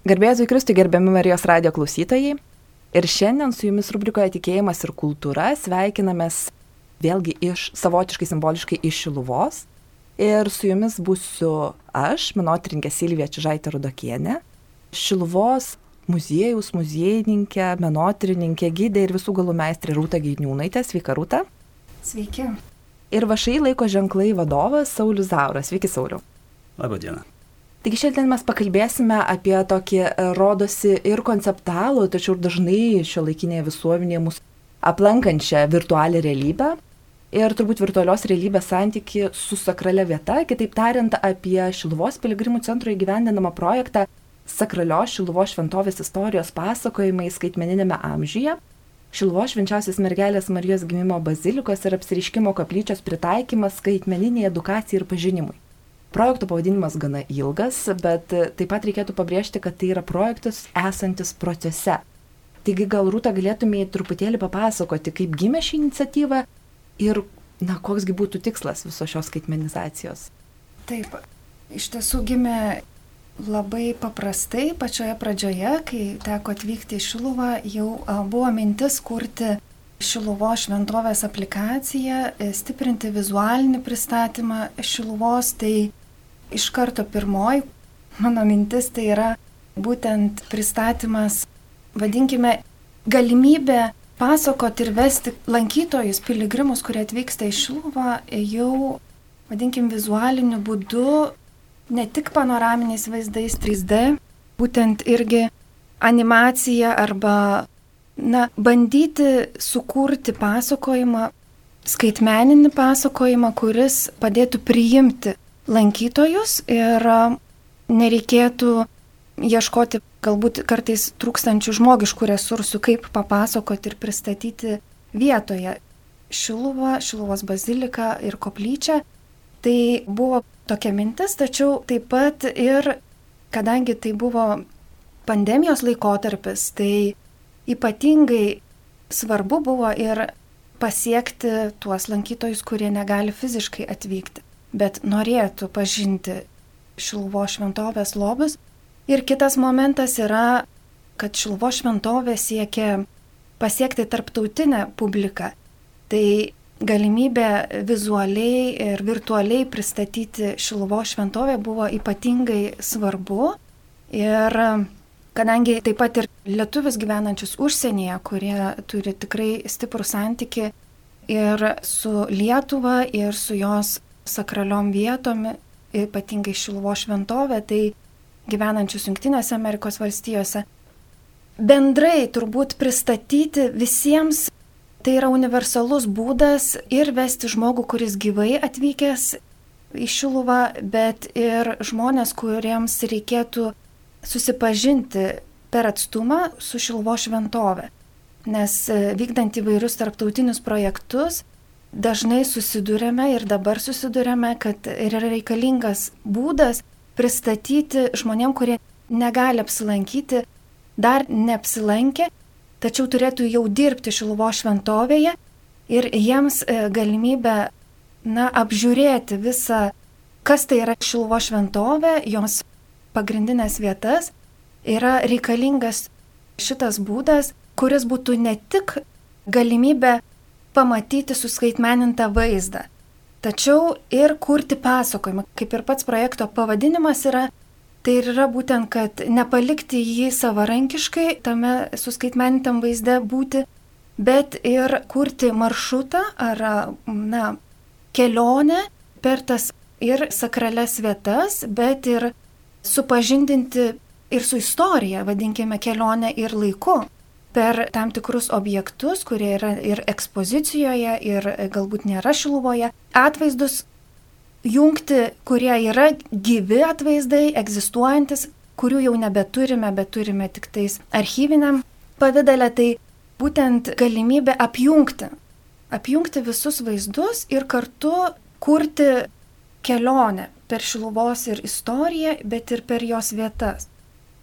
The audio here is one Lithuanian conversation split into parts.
Garbėsiu Kristui gerbiami Marijos radio klausytojai. Ir šiandien su jumis rubrikoje Tikėjimas ir kultūra sveikinamės vėlgi iš savotiškai simboliškai iš Šiluvos. Ir su jumis būsiu aš, menotrinkė Silvija Čižaitė Rudokienė, Šiluvos muziejaus muziejininkė, menotrininkė, gydė ir visų galų meistrė Rūta Gydniūnaitė. Sveika, Rūta. Sveiki. Ir vašai laiko ženklai vadovas Saulis Zauras. Sveiki, Sauliu. Labą dieną. Taigi šiandien mes pakalbėsime apie tokį e, rodosi ir konceptualų, tačiau ir dažnai šio laikinėje visuomenėje mus aplankančią virtualią realybę ir turbūt virtualios realybės santyki su sakralia vieta, kitaip tariant, apie Šiluvos piligrimų centro įgyvendinamą projektą Sakralios Šiluvos šventovės istorijos pasakojimai skaitmeninėme amžiuje. Šiluvos švenčiausios mergelės Marijos gimimo bazilikos ir apsiriškimo koplyčios pritaikymas skaitmeniniai edukacijai ir pažinimui. Projekto pavadinimas gana ilgas, bet taip pat reikėtų pabrėžti, kad tai yra projektas esantis procese. Taigi gal Rūta galėtumėte truputėlį papasakoti, kaip gimė ši iniciatyva ir, na, koksgi būtų tikslas visos šios skaitmenizacijos. Taip, iš tiesų gimė labai paprastai pačioje pradžioje, kai teko atvykti į Šiluvą, jau buvo mintis kurti Šiluvo šventovės aplikaciją, stiprinti vizualinį pristatymą Šiluvos, tai iš karto pirmoji mano mintis tai yra būtent pristatymas, vadinkime, galimybė pasakoti ir vesti lankytojus, piligrimus, kurie atvyksta į Šiluvą, jau, vadinkim, vizualiniu būdu, ne tik panoraminiais vaizdais 3D, būtent irgi animacija arba, na, bandyti sukurti pasakojimą, skaitmeninį pasakojimą, kuris padėtų priimti lankytojus ir nereikėtų ieškoti galbūt kartais trūkstančių žmogiškų resursų, kaip papasakoti ir pristatyti vietoje Šiluvą, Šiluvos baziliką ir koplyčią. Tai buvo tokia mintis, tačiau taip pat ir, kadangi tai buvo pandemijos laikotarpis, tai ypatingai svarbu buvo ir pasiekti tuos lankytojus, kurie negali fiziškai atvykti bet norėtų pažinti Šilvo šventovės lobius. Ir kitas momentas yra, kad Šilvo šventovė siekia pasiekti tarptautinę publiką. Tai galimybė vizualiai ir virtualiai pristatyti Šilvo šventovę buvo ypatingai svarbu. Ir kadangi taip pat ir lietuvis gyvenančius užsienyje, kurie turi tikrai stiprų santyki ir su Lietuva, ir su jos sakraliom vietom, ypatingai Šilvo šventovė, tai gyvenančius Junktinėse Amerikos valstijose. Bendrai turbūt pristatyti visiems tai yra universalus būdas ir vesti žmogų, kuris gyvai atvykęs į Šiluvą, bet ir žmonės, kuriems reikėtų susipažinti per atstumą su Šilvo šventove. Nes vykdant įvairius tarptautinius projektus, dažnai susidurėme ir dabar susidurėme, kad yra reikalingas būdas pristatyti žmonėm, kurie negali apsilankyti, dar neapsilankė, tačiau turėtų jau dirbti Šiluvo šventovėje ir jiems e, galimybę na, apžiūrėti visą, kas tai yra Šiluvo šventovė, jos pagrindinės vietas, yra reikalingas šitas būdas, kuris būtų ne tik galimybė pamatyti suskaitmenintą vaizdą, tačiau ir kurti pasakojimą, kaip ir pats projekto pavadinimas yra. Tai ir yra būtent, kad nepalikti jį savarankiškai tame suskaitmenintam vaizde būti, bet ir kurti maršrutą ar, na, kelionę per tas ir sakrales vietas, bet ir supažindinti ir su istorija, vadinkime kelionę ir laiku per tam tikrus objektus, kurie yra ir ekspozicijoje, ir galbūt nėra šiluvoje, atvaizdus jungti, kurie yra gyvi atvaizdai, egzistuojantis, kurių jau nebeturime, bet turime tik tais archyviniam pavydalę, tai būtent galimybė apjungti. Apjungti visus vaizdus ir kartu kurti kelionę per šiluvos ir istoriją, bet ir per jos vietas.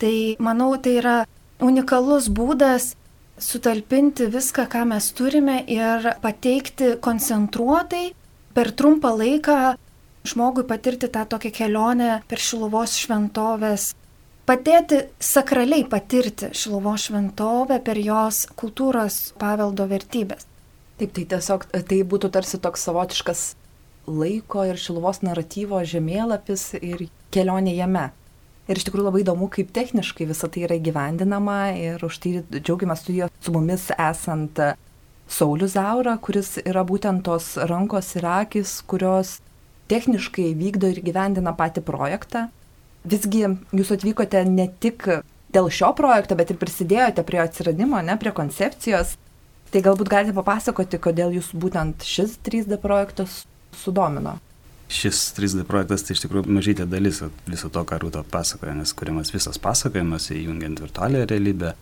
Tai manau, tai yra unikalus būdas sutalpinti viską, ką mes turime ir pateikti koncentruotai per trumpą laiką žmogui patirti tą tokią kelionę per Šiluvos šventovės padėti sakraliai patirti Šilovo šventovę per jos kultūros paveldo vertybės. Taip, tai tiesiog tai būtų tarsi toks savotiškas laiko ir Šiluvos naratyvo žemėlapis ir kelionė jame. Ir iš tikrųjų labai įdomu, kaip techniškai visą tai yra įgyvendinama ir už tai džiaugiamės studijoje su mumis esant Saulius Zaura, kuris yra būtent tos rankos ir akis, kurios techniškai vykdo ir gyvendina patį projektą. Visgi jūs atvykote ne tik dėl šio projekto, bet ir prisidėjote prie atsiradimo, ne prie koncepcijos. Tai galbūt galite papasakoti, kodėl jūs būtent šis 3D projektas sudomino. Šis 3D projektas tai iš tikrųjų mažytė dalis viso to, ką Rūto pasakoja, nes kuriamas visas pasakojimas įjungiant virtualią realybę,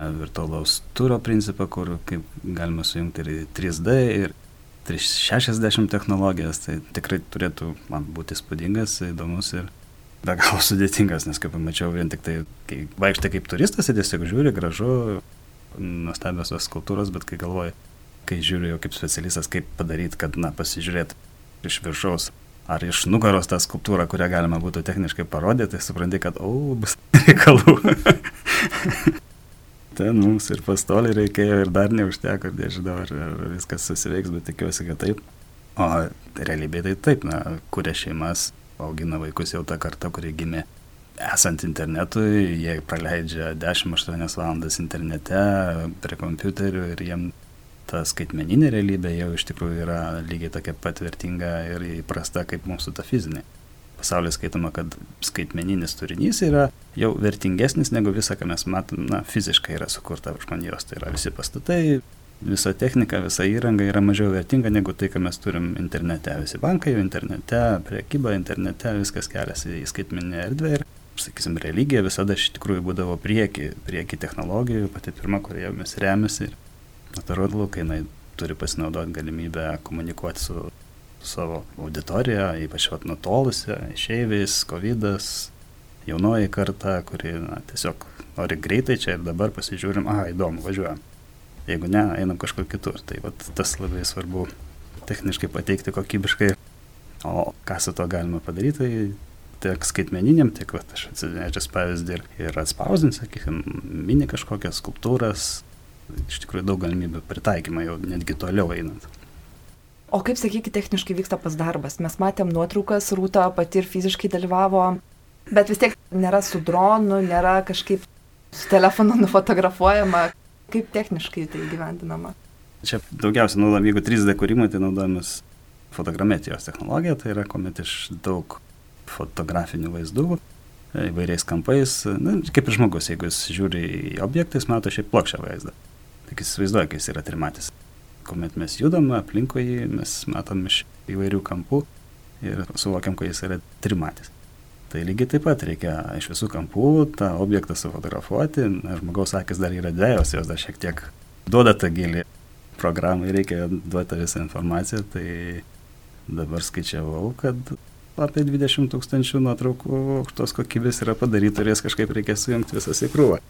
virtualaus turo principą, kur kaip galima sujungti ir 3D, ir 360 technologijas, tai tikrai turėtų man būti spūdingas, įdomus ir be galo sudėtingas, nes kaip pamačiau, vien tik tai, kai vaikštai kaip turistas, tai tiesiog žiūri, gražu, nuostabios tos skultūros, bet kai galvoji, kai žiūri jau kaip specialistas, kaip padaryti, kad, na, pasižiūrėt iš viršaus ar iš nugaros tą skulptūrą, kurią galima būtų techniškai parodyti, tai supranti, kad, o, bus reikalų. Ten mums ir pastoliai reikėjo ir dar neužteko, nežinau, ar, ar viskas susiveiks, bet tikiuosi, kad taip. O realybėje tai taip, na, kuria šeimas, augina vaikus jau tą kartą, kurie gimė esant internetui, jie praleidžia 10-8 valandas internete prie kompiuterių ir jiem ta skaitmeninė realybė jau iš tikrųjų yra lygiai tokia pat vertinga ir įprasta kaip mūsų ta fizinė. Pasaulyje skaitoma, kad skaitmeninis turinys yra jau vertingesnis negu visa, ką mes matom, na, fiziškai yra sukurta žmonijos. Tai yra visi pastatai, visa technika, visa įranga yra mažiau vertinga negu tai, ką mes turim internete. Visi bankai jau internete, priekyba internete, viskas keliasi į skaitmeninę erdvę ir, sakysim, religija visada iš tikrųjų būdavo prieki, prieki technologijų, pati pirma, kurie mes remiasi. Ir natūralu, kai jinai turi pasinaudoti galimybę komunikuoti su savo auditorija, ypač vat nutolusi, išeiviais, COVID, jaunoji karta, kuri na, tiesiog nori greitai čia ir dabar pasižiūrim, aha, įdomu, važiuojam jeigu ne, einam kažkur kitur. Tai vat, tas labai svarbu techniškai pateikti kokybiškai. O ką su to galima padaryti, tai tiek skaitmeniniam, tiek vat, aš atsinešęs pavyzdį ir, ir atspausdinti, sakykime, mini kažkokias skulptūras, iš tikrųjų daug galimybių pritaikymą jau netgi toliau einant. O kaip, sakykite, techniškai vyksta pas darbas? Mes matėm nuotraukas, Rūta pati ir fiziškai dalyvavo, bet vis tiek nėra su dronu, nėra kažkaip su telefonu nufotografuojama. Kaip techniškai tai gyvendinama? Čia daugiausiai naudojam, jeigu 3D kūrimui, tai naudojamas fotogrametijos technologija, tai yra kuomet iš daug fotografinių vaizdų įvairiais kampais, na, kaip ir žmogus, jeigu jis žiūri į objektą, jis mato šiaip plokščią vaizdą. Tik jis įsivaizduoja, kai jis yra trimatis. Kuomet mes judam aplinkui jį, mes matom iš įvairių kampų ir suvokiam, kad jis yra trimatis. Tai lygiai taip pat reikia iš visų kampų tą objektą sufotografuoti. Na, žmogaus akis dar yra dėjos, jos dar šiek tiek duoda tą gilį. Programai reikia duoti visą informaciją, tai dabar skaičiavau, kad apie 20 tūkstančių nuotraukų aukštos kokybės yra padaryta ir jas kažkaip reikės sujungti visas į krūvą.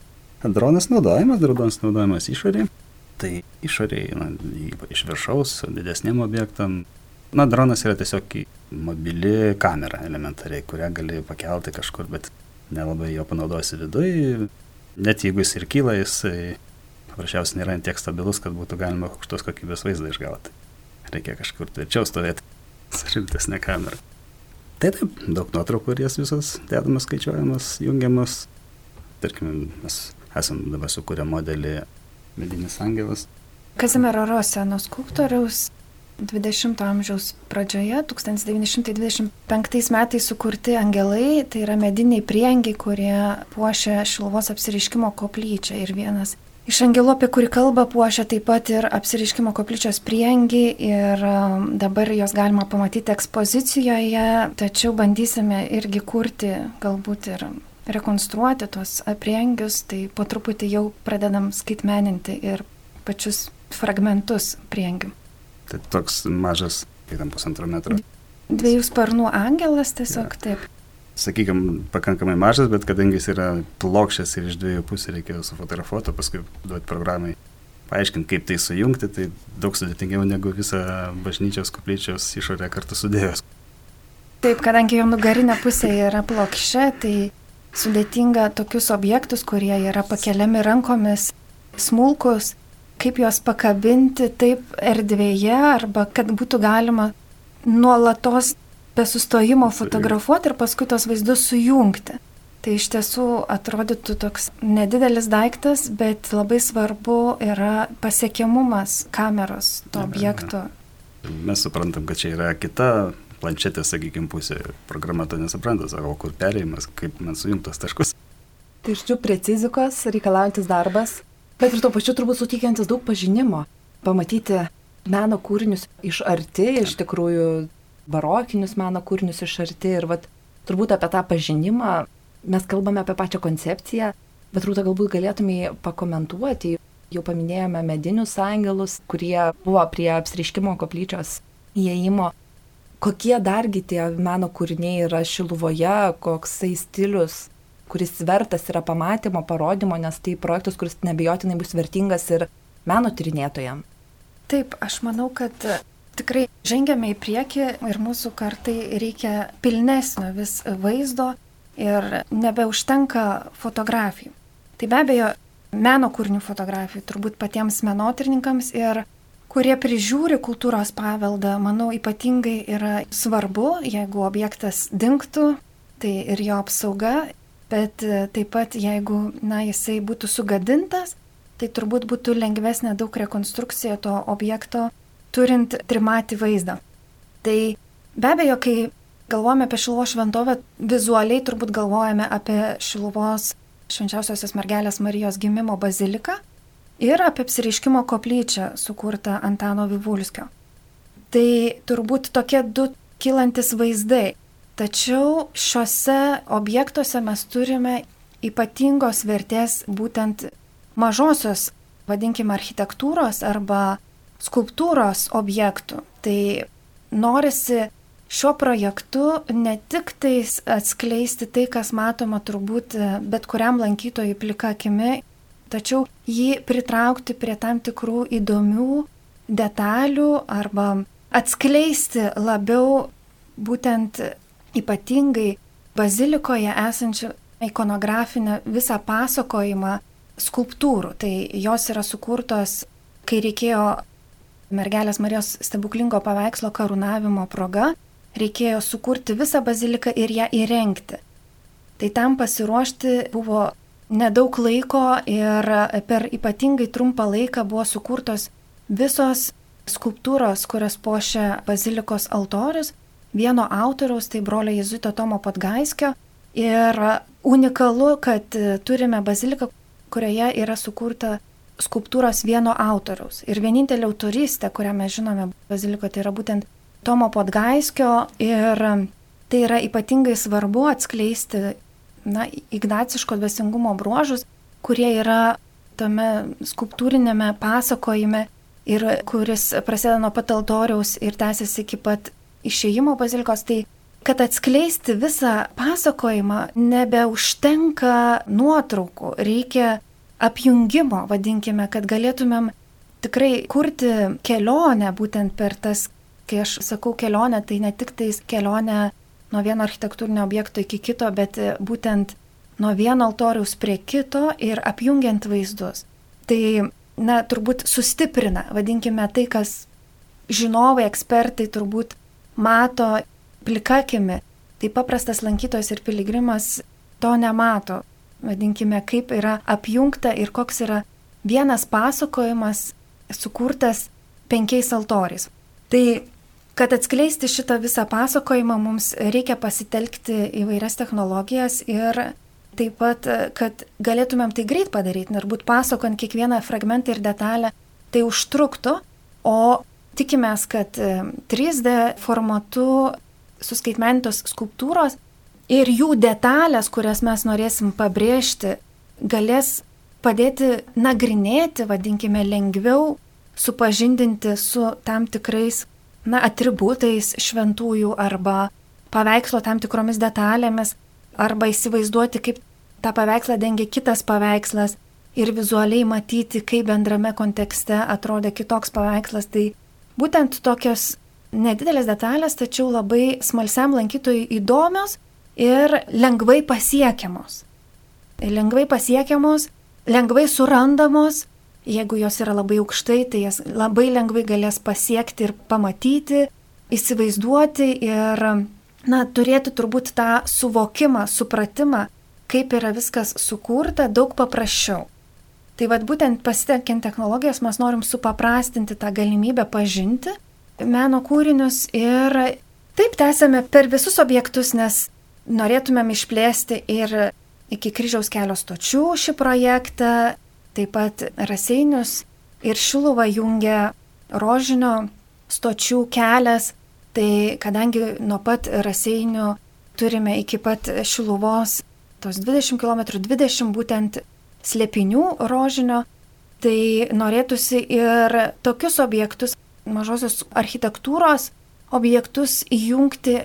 Dronas naudojamas, dronas naudojamas išorėje. Tai išorėje, na, iš viršaus, didesniem objektam, Na, dronas yra tiesiog mobili kamera elementariai, kurią gali pakelti kažkur, bet nelabai jo panaudosi viduje. Net jeigu jis ir kyla, jis paprasčiausiai nėra tiek stabilus, kad būtų galima aukštos kokybės vaizdą išgauti. Reikia kažkur tvirčiau stovėti su rimtesnė kamera. Tai taip, daug nuotraukų ir jas visos dedamas, skaičiuojamas, jungiamas. Tarkim, mes esam dabar sukūrę modelį Medinis Angelas. Kazimiero Roseno skulptoriaus 20 amžiaus pradžioje, 1925 metais sukurti angelai, tai yra mediniai priengiai, kurie puošia Šilvos apsiriškimo koplyčią. Ir vienas iš angelų, apie kurį kalba, puošia taip pat ir apsiriškimo koplyčios priengi ir um, dabar jos galima pamatyti ekspozicijoje, tačiau bandysime irgi kurti, galbūt ir rekonstruoti tuos priengius, tai po truputį jau pradedam skaitmeninti ir pačius fragmentus priengių. Tai toks mažas, kaip ten pusantro metro. Dviejų sparnų angelas tiesiog ja. taip. Sakykime, pakankamai mažas, bet kadangi jis yra plokščias ir iš dviejų pusių reikėjo sufotografuoti, paskui duoti programai paaiškinti, kaip tai sujungti, tai daug sudėtingiau negu visą bažnyčios koplyčios išorę kartu sudėjus. Taip, kadangi jo nugarinė pusė yra plokščia, tai sudėtinga tokius objektus, kurie yra pakeliami rankomis, smulkus, kaip juos pakabinti taip erdvėje arba kad būtų galima nuolatos be sustojimo fotografuoti ir paskui tos vaizdus sujungti. Tai iš tiesų atrodytų toks nedidelis daiktas, bet labai svarbu yra pasiekiamumas kameros to objekto. Mes suprantam, kad čia yra kita planšetė, sakykime, pusė. Programa to nesupranta, sako, kur perėjimas, kaip man sujungtos taškus. Tai iš tikrųjų precizikos reikalaujantis darbas, bet ir tuo pačiu turbūt suteikiantis daug pažinimo. Pamatyti meno kūrinius iš arti, iš tikrųjų barokinius meno kūrinius iš arti ir vat, turbūt apie tą pažinimą mes kalbame apie pačią koncepciją, bet rūta galbūt galėtumai pakomentuoti. Jau paminėjome medinius angelus, kurie buvo prie apsiriškimo koplyčios įėjimo. Kokie dargi tie meno kūriniai yra Šiluvoje, koksai stilius, kuris vertas yra pamatymo, parodymo, nes tai projektas, kuris nebejotinai bus vertingas ir meno tyrinėtojams. Taip, aš manau, kad tikrai žengiame į priekį ir mūsų kartai reikia pilnesnio vis vaizdo ir nebeužtenka fotografijų. Tai be abejo, meno kūrinių fotografijų turbūt patiems menotyrininkams ir kurie prižiūri kultūros paveldą, manau, ypatingai yra svarbu, jeigu objektas dinktų, tai ir jo apsauga, bet taip pat jeigu, na, jisai būtų sugadintas, tai turbūt būtų lengvesnė daug rekonstrukcija to objekto, turint trimatį vaizdą. Tai be abejo, kai galvojame apie Šiluvos šventovę, vizualiai turbūt galvojame apie Šiluvos švenčiausiosios mergelės Marijos gimimo baziliką ir apie apsireiškimo koplyčią sukurtą Antano Vivulskio. Tai turbūt tokie du kylantis vaizdai. Tačiau šiuose objektuose mes turime ypatingos vertės būtent mažosios, vadinkime, architektūros arba skulptūros objektų. Tai norisi šiuo projektu ne tik tais atskleisti tai, kas matoma turbūt bet kuriam lankytojui plika akimi, tačiau jį pritraukti prie tam tikrų įdomių detalių arba atskleisti labiau būtent ypatingai bazilikoje esančią ikonografinę visą pasakojimą skulptūrų. Tai jos yra sukurtos, kai reikėjo mergelės Marijos stebuklingo paveikslo karūnavimo proga reikėjo sukurti visą baziliką ir ją įrengti. Tai tam pasiruošti buvo nedaug laiko ir per ypatingai trumpą laiką buvo sukurtos visos skulptūros, kurias puošia bazilikos altorius, vieno autoriaus, tai brolio Jėzuito Tomo Patgaiskio. Ir unikalu, kad turime baziliką, kurioje yra sukurta skulptūros vieno autoriaus. Ir vienintelė autoristė, kurią mes žinome bazilikoje, tai yra būtent Tomo Podgaiskio ir tai yra ypatingai svarbu atskleisti na, ignaciško dvasingumo bruožus, kurie yra tame skulptūrinėme pasakojime ir kuris prasideda nuo pat altoriaus ir tęsiasi iki pat išėjimo bazilikos. Tai kad atskleisti visą pasakojimą nebeužtenka nuotraukų, reikia apjungimo, vadinkime, kad galėtumėm tikrai kurti kelionę būtent per tas Kai aš sakau kelionę, tai ne tik tais kelionė nuo vieno architektūrinio objekto iki kito, bet būtent nuo vieno altoriaus prie kito ir apjungiant vaizdus. Tai, na, turbūt sustiprina, vadinkime tai, kas žinovai, ekspertai turbūt mato plikakimi. Tai paprastas lankytojas ir piligrimas to nemato. Vadinkime, kaip yra apjungta ir koks yra vienas pasakojimas sukurtas penkiais altoriais. Tai Kad atskleisti šitą visą pasakojimą, mums reikia pasitelkti įvairias technologijas ir taip pat, kad galėtumėm tai greit padaryti, ir būt pasakojant kiekvieną fragmentą ir detalę, tai užtruktų, o tikimės, kad 3D e, formatu suskaitmenintos skulptūros ir jų detalės, kurias mes norėsim pabrėžti, galės padėti nagrinėti, vadinkime, lengviau supažindinti su tam tikrais na, atributais šventųjų arba paveikslo tam tikromis detalėmis, arba įsivaizduoti, kaip tą paveikslą dengia kitas paveikslas ir vizualiai matyti, kaip bendrame kontekste atrodė kitoks paveikslas. Tai būtent tokios nedidelės detalės, tačiau labai smalsiam lankytojui įdomios ir lengvai pasiekiamos. Lengvai pasiekiamos, lengvai surandamos, jeigu jos yra labai aukštai, tai jas labai lengvai galės pasiekti ir pamatyti, įsivaizduoti ir, na, turėti turbūt tą suvokimą, supratimą, kaip yra viskas sukurta, daug paprasčiau. Tai vad būtent pasitelkiant technologijas mes norim supaprastinti tą galimybę pažinti meno kūrinius ir taip tęsėme per visus objektus, nes norėtumėm išplėsti ir iki kryžiaus kelio stočių šį projektą, taip pat raseinius ir šiluvą jungia rožinio stočių kelias, tai kadangi nuo pat raseinių turime iki pat šiluvos tos 20 km, 20 būtent slėpinių rožinio, tai norėtųsi ir tokius objektus, mažosios architektūros objektus įjungti,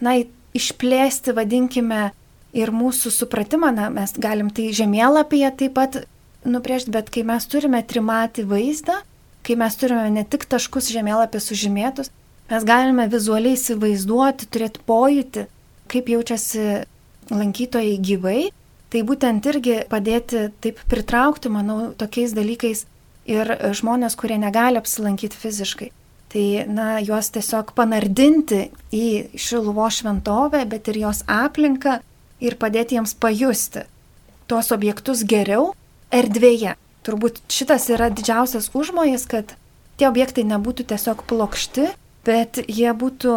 na, išplėsti, vadinkime, ir mūsų supratimą, na, mes galim tai žemėlapyje taip pat nubrėžti, bet kai mes turime trimatį vaizdą, kai mes turime ne tik taškus žemėlapį sužymėtus, mes galime vizualiai įsivaizduoti, turėti pojūtį, kaip jaučiasi lankytojai gyvai, tai būtent irgi padėti taip pritraukti, manau, tokiais dalykais ir žmonės, kurie negali apsilankyti fiziškai. Tai, na, juos tiesiog panardinti į Šiluvo šventovę, bet ir jos aplinką ir padėti jiems pajusti tuos objektus geriau erdvėje. Turbūt šitas yra didžiausias užmojas, kad tie objektai nebūtų tiesiog plokšti, bet jie būtų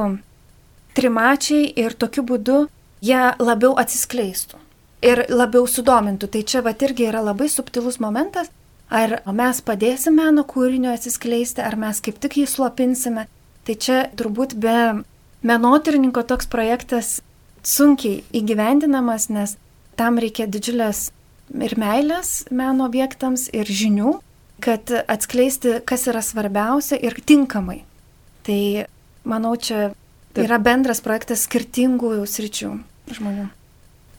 trimačiai ir tokiu būdu jie labiau atsiskleistų ir labiau sudomintų. Tai čia va irgi yra labai subtilus momentas, ar mes padėsime meno kūrinio atsiskleisti, ar mes kaip tik jį slopinsime. Tai čia turbūt be menotyrininko toks projektas sunkiai įgyvendinamas, nes tam reikia didžiulės ir meilės meno objektams, ir žinių, kad atskleisti, kas yra svarbiausia ir tinkamai. Tai manau, čia Taip. yra bendras projektas skirtingų sričių žmonių.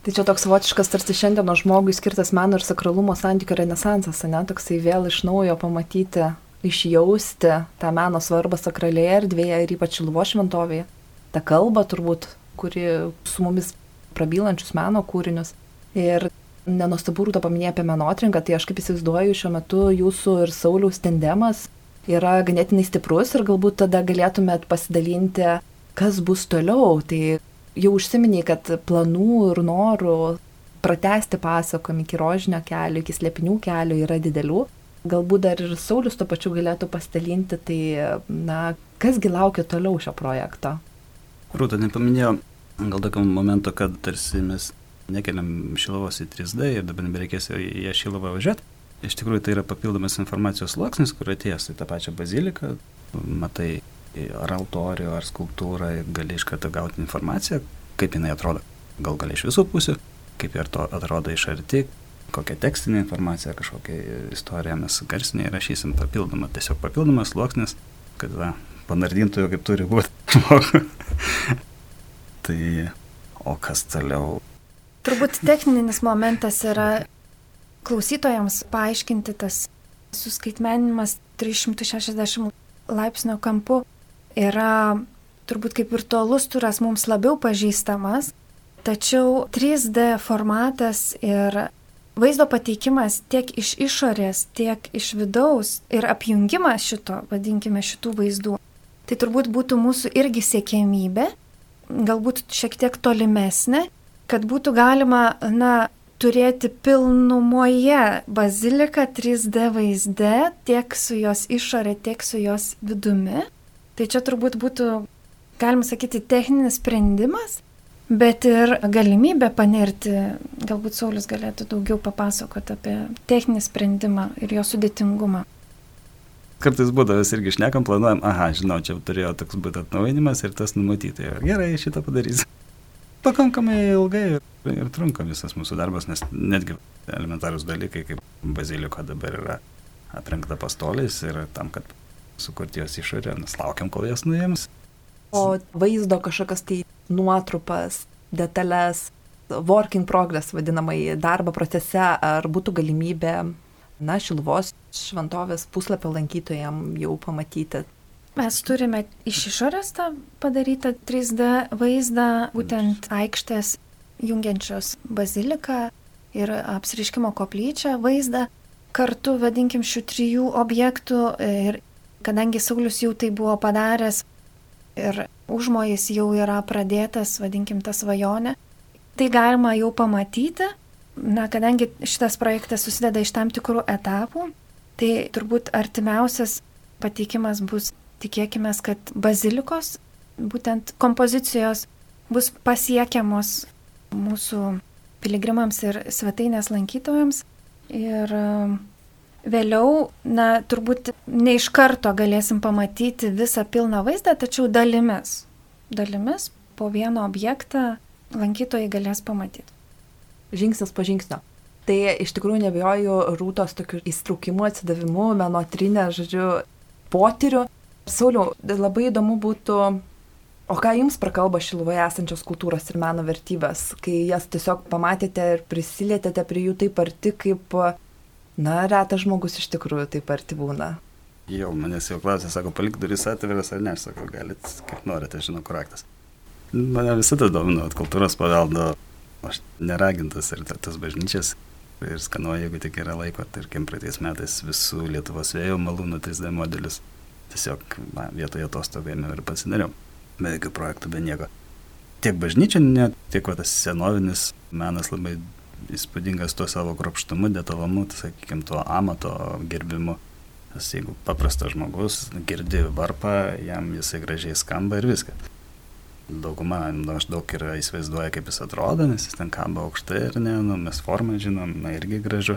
Tai čia toks savotiškas tarsi šiandieno žmogui skirtas meno ir sakralumo santykių renesansas, ne? Toksai vėl iš naujo pamatyti, išjausti tą meno svarbą sakralėje erdvėje ir ypač Luvo šventovėje. Ta kalba turbūt, kuri su mumis prabylančius meno kūrinius. Ir nenustabu rūta paminėjo apie menotrinką, tai aš kaip įsivaizduoju, šiuo metu jūsų ir Sauliaus tendemas yra ganėtinai stiprus ir galbūt tada galėtumėt pasidalinti, kas bus toliau. Tai jau užsiminiai, kad planų ir norų pratesti pasakojimą iki rožinio kelio, iki slėpinių kelio yra didelių. Galbūt dar ir Saulis to pačiu galėtų pasidalinti, tai, na, kasgi laukia toliau šio projekto? Rūta nepaminėjo gal tokio momento, kad tarsi mes nekeliam šilovos į 3D ir dabar nebereikės į ją šilovą važiuoti. Iš tikrųjų tai yra papildomas informacijos sluoksnis, kur atėjęs į tą pačią baziliką, matai ar altorių, ar skulptūrą, gali iš karto gauti informaciją, kaip jinai atrodo. Gal gali iš visų pusių, kaip ir to atrodo iš arti, kokią tekstinę informaciją, kažkokią istoriją mes garsiniai rašysim papildomą, tiesiog papildomas sluoksnis, kad va, panardintų jau kaip turi būti. tai o kas toliau? Turbūt techninis momentas yra klausytojams paaiškinti tas suskaitmeninimas 360 laipsnio kampu yra turbūt kaip virtualus turas mums labiau pažįstamas, tačiau 3D formatas ir vaizdo pateikimas tiek iš išorės, tiek iš vidaus ir apjungimas šito, vadinkime, šitų vaizdų, tai turbūt būtų mūsų irgi siekėmybė, galbūt šiek tiek tolimesnė, kad būtų galima, na, turėti pilnumoje baziliką 3D vaizde, tiek su jos išorė, tiek su jos vidumi. Tai čia turbūt būtų, galima sakyti, techninis sprendimas, bet ir galimybė panirti, galbūt Saulis galėtų daugiau papasakoti apie techninį sprendimą ir jo sudėtingumą. Kartais būdavo irgi šnekam, planuojam, aha, žinau, čia turėjo toks būti atnaujinimas ir tas numatyti. Gerai, šitą padarys. Pakankamai ilgai ir, trunka visas mūsų darbas, nes netgi elementarūs dalykai, kaip baziliko dabar yra aprenkta pastoliais ir tam, kad sukurti jos išorę, nes laukiam, kol jas nuėms. O vaizdo kažkokias tai nuotrupas, detalės, working progress vadinamai darbo procese, ar būtų galimybė, na, Šilvos šventovės puslapio lankytojams jau pamatyti. Mes turime iš išorės tą padarytą 3D vaizdą, būtent aikštės jungiančios baziliką ir apsiriškimo koplyčią vaizdą kartu, vadinkim, šių trijų objektų ir kadangi Saulis jau tai buvo padaręs ir užmojas jau yra pradėtas, vadinkim, tą svajonę, tai galima jau pamatyti. Na, kadangi šitas projektas susideda iš tam tikrų etapų, tai turbūt artimiausias pateikimas bus, tikėkime, kad bazilikos, būtent kompozicijos bus pasiekiamos mūsų piligrimams ir svetainės lankytojams. Ir Vėliau, na, turbūt ne iš karto galėsim pamatyti visą pilną vaizdą, tačiau dalimis. Dalimis po vieną objektą lankytojai galės pamatyti. Žingsnis po žingsnio. Tai iš tikrųjų nebejoju rūtos tokiu įstraukimu, atsidavimu, menotrinė, žodžiu, potyriu. Sauliau, labai įdomu būtų, o ką jums prakalba Šiluvoje esančios kultūros ir meno vertybės, kai jas tiesiog pamatėte ir prisilietėte prie jų taip arti, kaip Na, retas žmogus iš tikrųjų taip arti būna. Jau, manęs jau klausė, sako, palik duris atviras ar ne, aš sakau, galit, kaip norite, žinau, kur raktas. Mane visada domino kultūros paveldo, aš neragintas ir tas bažnyčias ir skanuoju, jeigu tik yra laiko, tarkim, praeitais metais visų Lietuvos vėjo malūnų 3D modelius tiesiog na, vietoje atostogų ėmiau ir pasidariau, be jokių projektų, be nieko. Tiek bažnyčia, tiek va, tas senovinis menas labai įspūdingas tuo savo kropštumu, detalumu, tai, sakykime, tuo amato gerbimu. Nes jeigu paprastas žmogus girdi varpą, jam jisai gražiai skamba ir viskas. Dauguma maždaug yra įsivaizduoja, kaip jis atrodo, nes jis ten kamba aukštai ir ne, nu, mes formą žinom, na irgi gražu.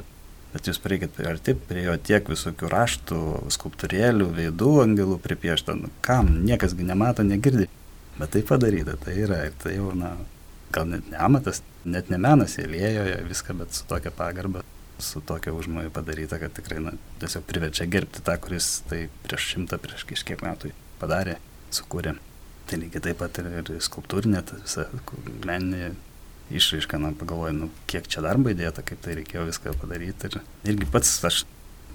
Bet jūs prieikit prie arti, prie jo tiek visokių raštų, skulptūrėlių, veidų angelų pripiešta, nu, kam, niekasgi nemato, negirdi. Bet tai padaryta, tai yra ir tai jau, na, gal net ne amatas, net ne menas, lėjo viską, bet su tokia pagarba, su tokia užmoju padaryta, kad tikrai na, tiesiog priverčia gerbti tą, kuris tai prieš šimtą, prieš kažkiek metų padarė, sukūrė. Tai lygiai taip pat ir, ir skulptūrinė, ta visa meninė išraiška, na, pagalvoju, nu, kiek čia darbo įdėta, kaip tai reikėjo viską padaryti. Ir irgi pats aš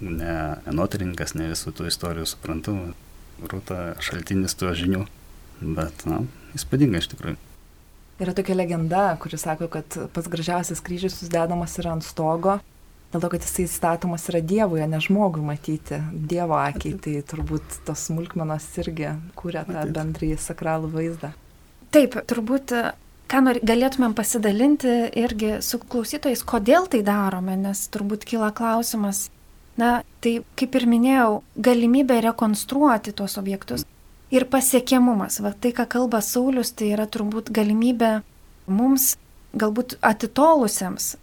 ne enotrininkas, ne visų tų istorijų suprantu, rūta šaltinis tų žinių, bet, na, įspūdinga iš tikrųjų. Yra tokia legenda, kuri sako, kad pats gražiausias kryžius susidedamas yra ant stogo, dėl to, kad jisai statomas yra Dievui, o ne žmogui matyti, Dievo akiai. Tai turbūt tos smulkmenos irgi kūrė tą bendrąjį sakralų vaizdą. Taip, turbūt ką nori, galėtumėm pasidalinti irgi su klausytojais, kodėl tai darome, nes turbūt kyla klausimas. Na, tai kaip ir minėjau, galimybė rekonstruoti tuos objektus ir pasiekiamumas. Va tai, ką kalba Saulis, tai yra turbūt galimybė mums, galbūt atitolusiems,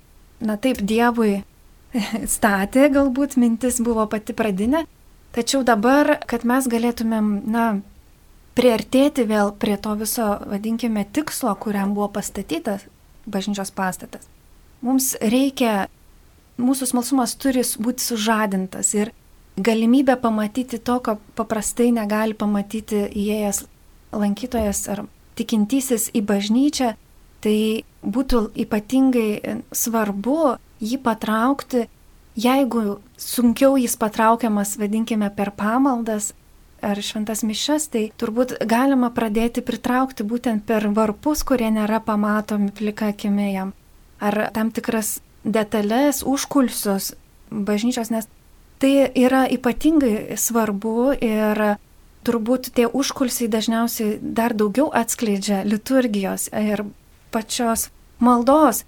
na taip, Dievui statė, galbūt mintis buvo pati pradinė, tačiau dabar, kad mes galėtumėm, na, priartėti vėl prie to viso, vadinkime, tikslo, kuriam buvo pastatytas bažnyčios pastatas. Mums reikia, mūsų smalsumas turi būti sužadintas ir galimybę pamatyti to, ko paprastai negali pamatyti įėjęs lankytojas ar tikintysis į bažnyčią, tai būtų ypatingai svarbu jį patraukti, jeigu sunkiau jis patraukiamas, vadinkime, per pamaldas ar šventas mišes, tai turbūt galima pradėti pritraukti būtent per varpus, kurie nėra pamatomi plika akimi jam, ar tam tikras detalės, užkulsius bažnyčios, nes Tai yra ypatingai svarbu ir turbūt tie užkulsiai dažniausiai dar daugiau atskleidžia liturgijos ir pačios maldos.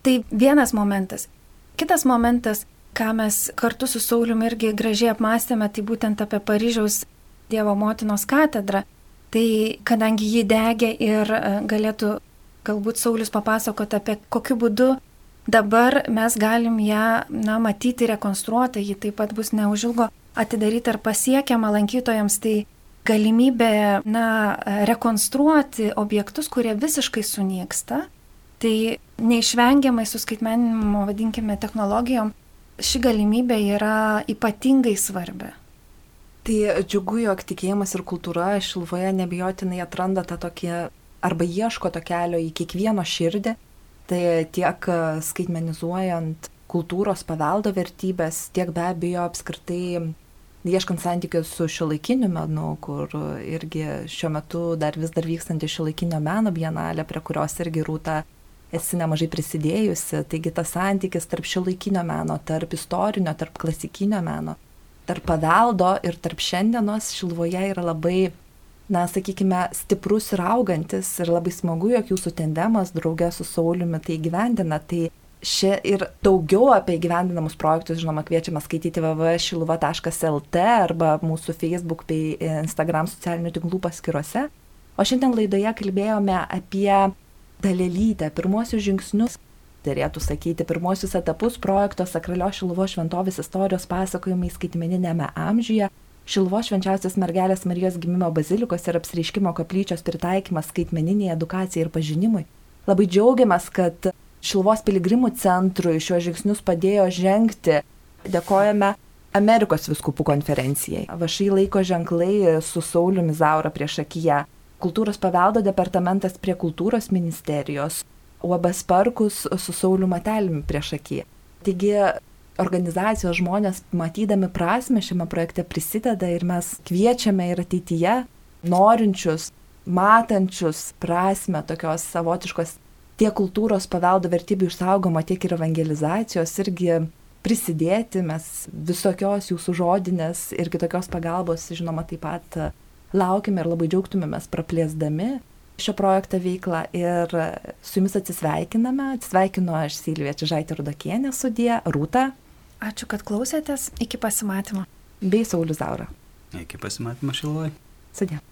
Tai vienas momentas. Kitas momentas, ką mes kartu su Sauliumi irgi gražiai apmastėme, tai būtent apie Paryžiaus Dievo motinos katedrą. Tai kadangi jį degė ir e, galėtų galbūt Saulis papasakoti apie kokiu būdu Dabar mes galim ją na, matyti rekonstruotą, ji taip pat bus neužilgo atidaryta ir pasiekiama lankytojams. Tai galimybė na, rekonstruoti objektus, kurie visiškai sunyksta, tai neišvengiamai su skaitmeninimo, vadinkime, technologijom, ši galimybė yra ypatingai svarbi. Tai džiugu, jog tikėjimas ir kultūra Šilvoje nebijotinai atranda tą tokį arba ieško to kelio į kiekvieno širdį. Tai tiek skaitmenizuojant kultūros paveldo vertybės, tiek be abejo apskritai ieškant santykių su šiuolaikiniu menu, kur irgi šiuo metu dar vis dar vykstanti šiuolaikinio meno bienalė, prie kurios irgi rūta esi nemažai prisidėjusi, taigi tas santykis tarp šiuolaikinio meno, tarp istorinio, tarp klasikinio meno, tarp paveldo ir tarp šiandienos Šilvoje yra labai, na, sakykime, stiprus ir augantis ir labai smagu, jog jūsų tendemas draugė su Sauliumi tai gyvendina. Tai Šia ir daugiau apie gyvendinamus projektus, žinoma, kviečiame skaityti www.šiluva.lt arba mūsų Facebook bei Instagram socialinių tinklų paskiruose. O šiandien laidoje kalbėjome apie dalelytę, pirmosius žingsnius, dėrėtų sakyti, pirmosius etapus projekto Sakralio Šiluvo šventovės istorijos pasakojimai skaitmeninėme amžiuje, Šiluvo švenčiausios mergelės Marijos gimimo bazilikos ir apsiriškimo koplyčios pritaikymas skaitmeniniai edukacijai ir pažinimui. Labai džiaugiamės, kad Šilvos piligrimų centrui šiuos žingsnius padėjo žengti. Dėkojame Amerikos viskupų konferencijai. Vašai laiko ženklai su Sauliumi Zaura prieš akiją. Kultūros paveldo departamentas prie kultūros ministerijos. Uabas Parkus su Sauliu Matelimi prieš akiją. Taigi organizacijos žmonės, matydami prasme šiame projekte, prisideda ir mes kviečiame ir ateityje norinčius, matančius prasme tokios savotiškos tiek kultūros paveldo vertybių išsaugoma, tiek ir evangelizacijos irgi prisidėti. Mes visokios jūsų žodinės ir kitokios pagalbos, žinoma, taip pat laukime ir labai džiaugtumėmės praplėsdami šio projekto veiklą ir su jumis atsisveikiname. Atsisveikinu aš Silvija Čižaitė Rudokienė sudė, Rūta. Ačiū, kad klausėtės. Iki pasimatymo. Bei Saulis Zaura. Iki pasimatymo šiloj. Sudė.